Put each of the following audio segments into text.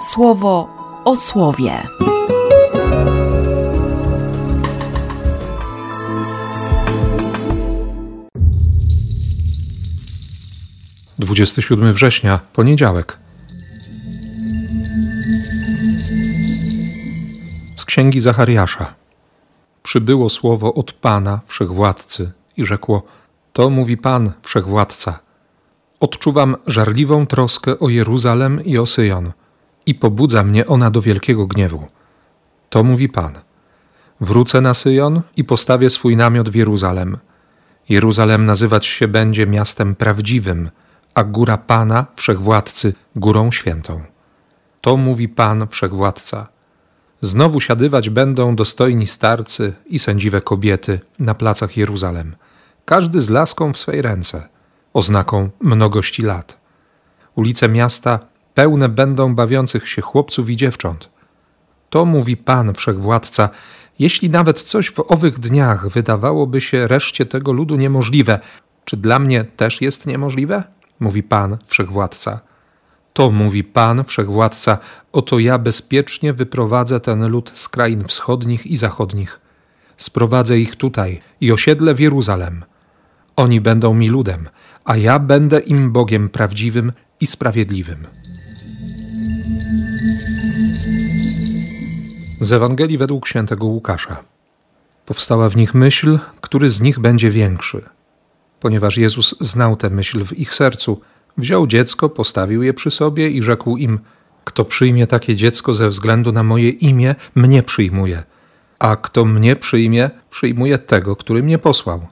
słowo o słowie. Dwudziesty siódmy września, poniedziałek. Z księgi Zachariasza. Przybyło słowo od Pana, wszechwładcy, i rzekło: To mówi Pan, wszechwładca. Odczuwam żarliwą troskę o Jeruzalem i o Syjon, i pobudza mnie ona do wielkiego gniewu. To mówi Pan. Wrócę na Syjon i postawię swój namiot w Jeruzalem. Jeruzalem nazywać się będzie miastem prawdziwym, a góra Pana, wszechwładcy, górą świętą. To mówi Pan, wszechwładca. Znowu siadywać będą dostojni starcy i sędziwe kobiety na placach Jeruzalem, każdy z laską w swej ręce, oznaką mnogości lat. Ulice miasta pełne będą bawiących się chłopców i dziewcząt. To mówi Pan Wszechwładca, jeśli nawet coś w owych dniach wydawałoby się reszcie tego ludu niemożliwe, czy dla mnie też jest niemożliwe? Mówi Pan Wszechwładca. To mówi Pan Wszechwładca, oto ja bezpiecznie wyprowadzę ten lud z krain wschodnich i zachodnich. Sprowadzę ich tutaj i osiedlę w Jeruzalem. Oni będą mi ludem, a ja będę im Bogiem prawdziwym i sprawiedliwym. Z Ewangelii według świętego Łukasza. Powstała w nich myśl, który z nich będzie większy. Ponieważ Jezus znał tę myśl w ich sercu, wziął dziecko, postawił je przy sobie i rzekł im: Kto przyjmie takie dziecko ze względu na moje imię, mnie przyjmuje, a kto mnie przyjmie, przyjmuje tego, który mnie posłał.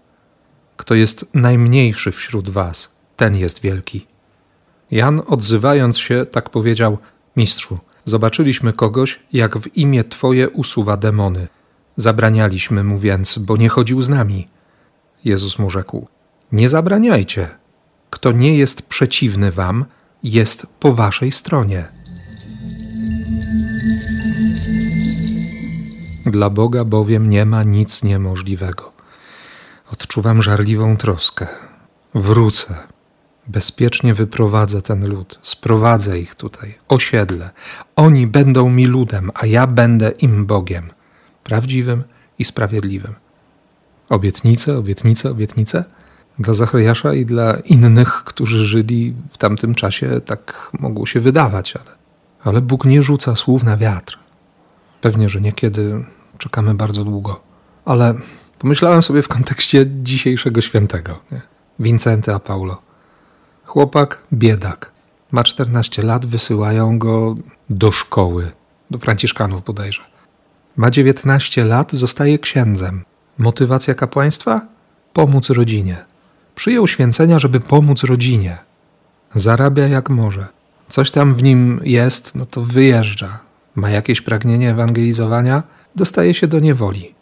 Kto jest najmniejszy wśród was, ten jest wielki. Jan, odzywając się, tak powiedział: Mistrzu, zobaczyliśmy kogoś, jak w imię Twoje usuwa demony. Zabranialiśmy mu więc, bo nie chodził z nami. Jezus mu rzekł: Nie zabraniajcie. Kto nie jest przeciwny Wam, jest po Waszej stronie. Dla Boga bowiem nie ma nic niemożliwego. Odczuwam żarliwą troskę. Wrócę, bezpiecznie wyprowadzę ten lud, sprowadzę ich tutaj, osiedlę. Oni będą mi ludem, a ja będę im Bogiem, prawdziwym i sprawiedliwym. Obietnice, obietnice, obietnice? Dla Zachariasza i dla innych, którzy żyli w tamtym czasie, tak mogło się wydawać, ale, ale Bóg nie rzuca słów na wiatr. Pewnie, że niekiedy czekamy bardzo długo, ale pomyślałem sobie w kontekście dzisiejszego świętego, nie? Wincenty a Paulo. Chłopak, biedak. Ma 14 lat, wysyłają go do szkoły, do Franciszkanów bodajże. Ma 19 lat, zostaje księdzem. Motywacja kapłaństwa? Pomóc rodzinie. Przyjął święcenia, żeby pomóc rodzinie. Zarabia jak może. Coś tam w nim jest, no to wyjeżdża. Ma jakieś pragnienie ewangelizowania, dostaje się do niewoli.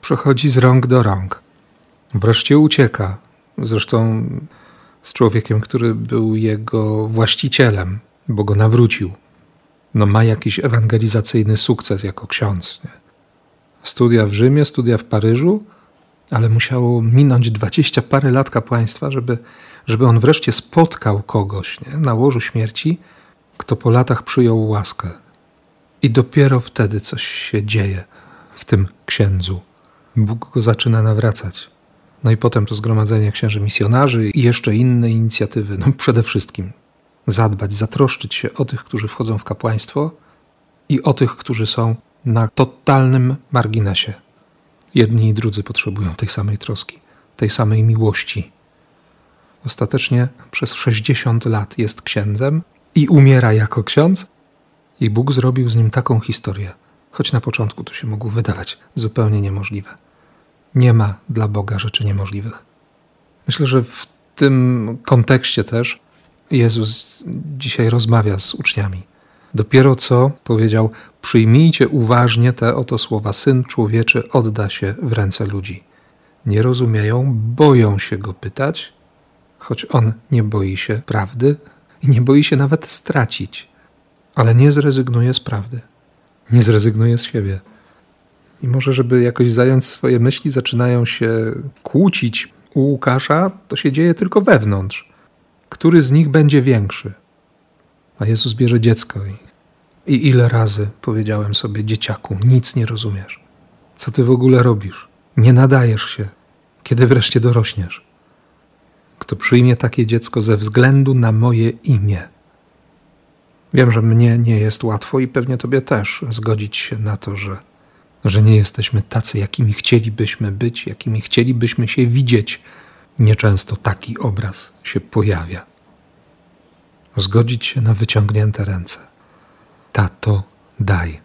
Przechodzi z rąk do rąk. Wreszcie ucieka. Zresztą z człowiekiem, który był jego właścicielem, bo go nawrócił. No ma jakiś ewangelizacyjny sukces jako ksiądz. Nie? Studia w Rzymie, studia w Paryżu, ale musiało minąć dwadzieścia parę lat kapłaństwa, żeby, żeby on wreszcie spotkał kogoś nie? na łożu śmierci, kto po latach przyjął łaskę. I dopiero wtedy coś się dzieje w tym księdzu. Bóg go zaczyna nawracać. No i potem to zgromadzenie księży misjonarzy i jeszcze inne inicjatywy. No przede wszystkim zadbać, zatroszczyć się o tych, którzy wchodzą w kapłaństwo i o tych, którzy są na totalnym marginesie. Jedni i drudzy potrzebują tej samej troski, tej samej miłości. Ostatecznie przez 60 lat jest księdzem i umiera jako ksiądz, i Bóg zrobił z nim taką historię, choć na początku to się mogło wydawać zupełnie niemożliwe. Nie ma dla Boga rzeczy niemożliwych. Myślę, że w tym kontekście też Jezus dzisiaj rozmawia z uczniami. Dopiero co powiedział: Przyjmijcie uważnie te oto słowa: Syn człowieczy odda się w ręce ludzi. Nie rozumieją, boją się go pytać, choć on nie boi się prawdy i nie boi się nawet stracić, ale nie zrezygnuje z prawdy, nie zrezygnuje z siebie. I może, żeby jakoś zająć swoje myśli, zaczynają się kłócić u Łukasza, to się dzieje tylko wewnątrz. Który z nich będzie większy? A Jezus bierze dziecko i I ile razy powiedziałem sobie, dzieciaku, nic nie rozumiesz. Co ty w ogóle robisz? Nie nadajesz się. Kiedy wreszcie dorośniesz? Kto przyjmie takie dziecko ze względu na moje imię? Wiem, że mnie nie jest łatwo i pewnie tobie też zgodzić się na to, że, że nie jesteśmy tacy, jakimi chcielibyśmy być, jakimi chcielibyśmy się widzieć. Nieczęsto taki obraz się pojawia. Zgodzić się na wyciągnięte ręce. Tato, daj.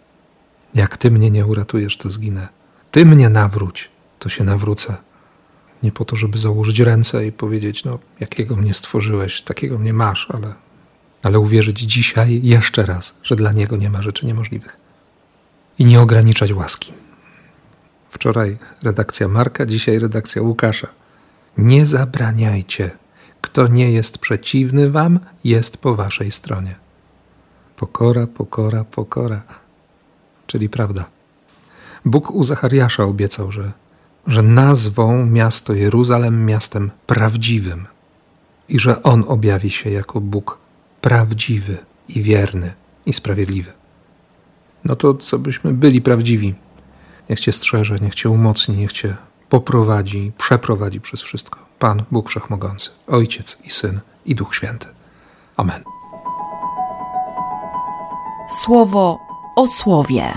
Jak ty mnie nie uratujesz, to zginę. Ty mnie nawróć, to się nawrócę. Nie po to, żeby założyć ręce i powiedzieć, no, jakiego mnie stworzyłeś, takiego mnie masz, ale, ale uwierzyć dzisiaj jeszcze raz, że dla Niego nie ma rzeczy niemożliwych. I nie ograniczać łaski. Wczoraj redakcja Marka, dzisiaj redakcja Łukasza. Nie zabraniajcie. Kto nie jest przeciwny wam, jest po waszej stronie. Pokora, pokora, pokora. Czyli prawda. Bóg u Zachariasza obiecał, że, że nazwą miasto Jeruzalem miastem prawdziwym i że On objawi się jako Bóg prawdziwy i wierny i sprawiedliwy. No to co byśmy byli prawdziwi. Niech Cię strzeże, niech Cię umocni, niech Cię poprowadzi, przeprowadzi przez wszystko. Pan, Bóg Wszechmogący, Ojciec i Syn i Duch Święty. Amen. Słowo o słowie.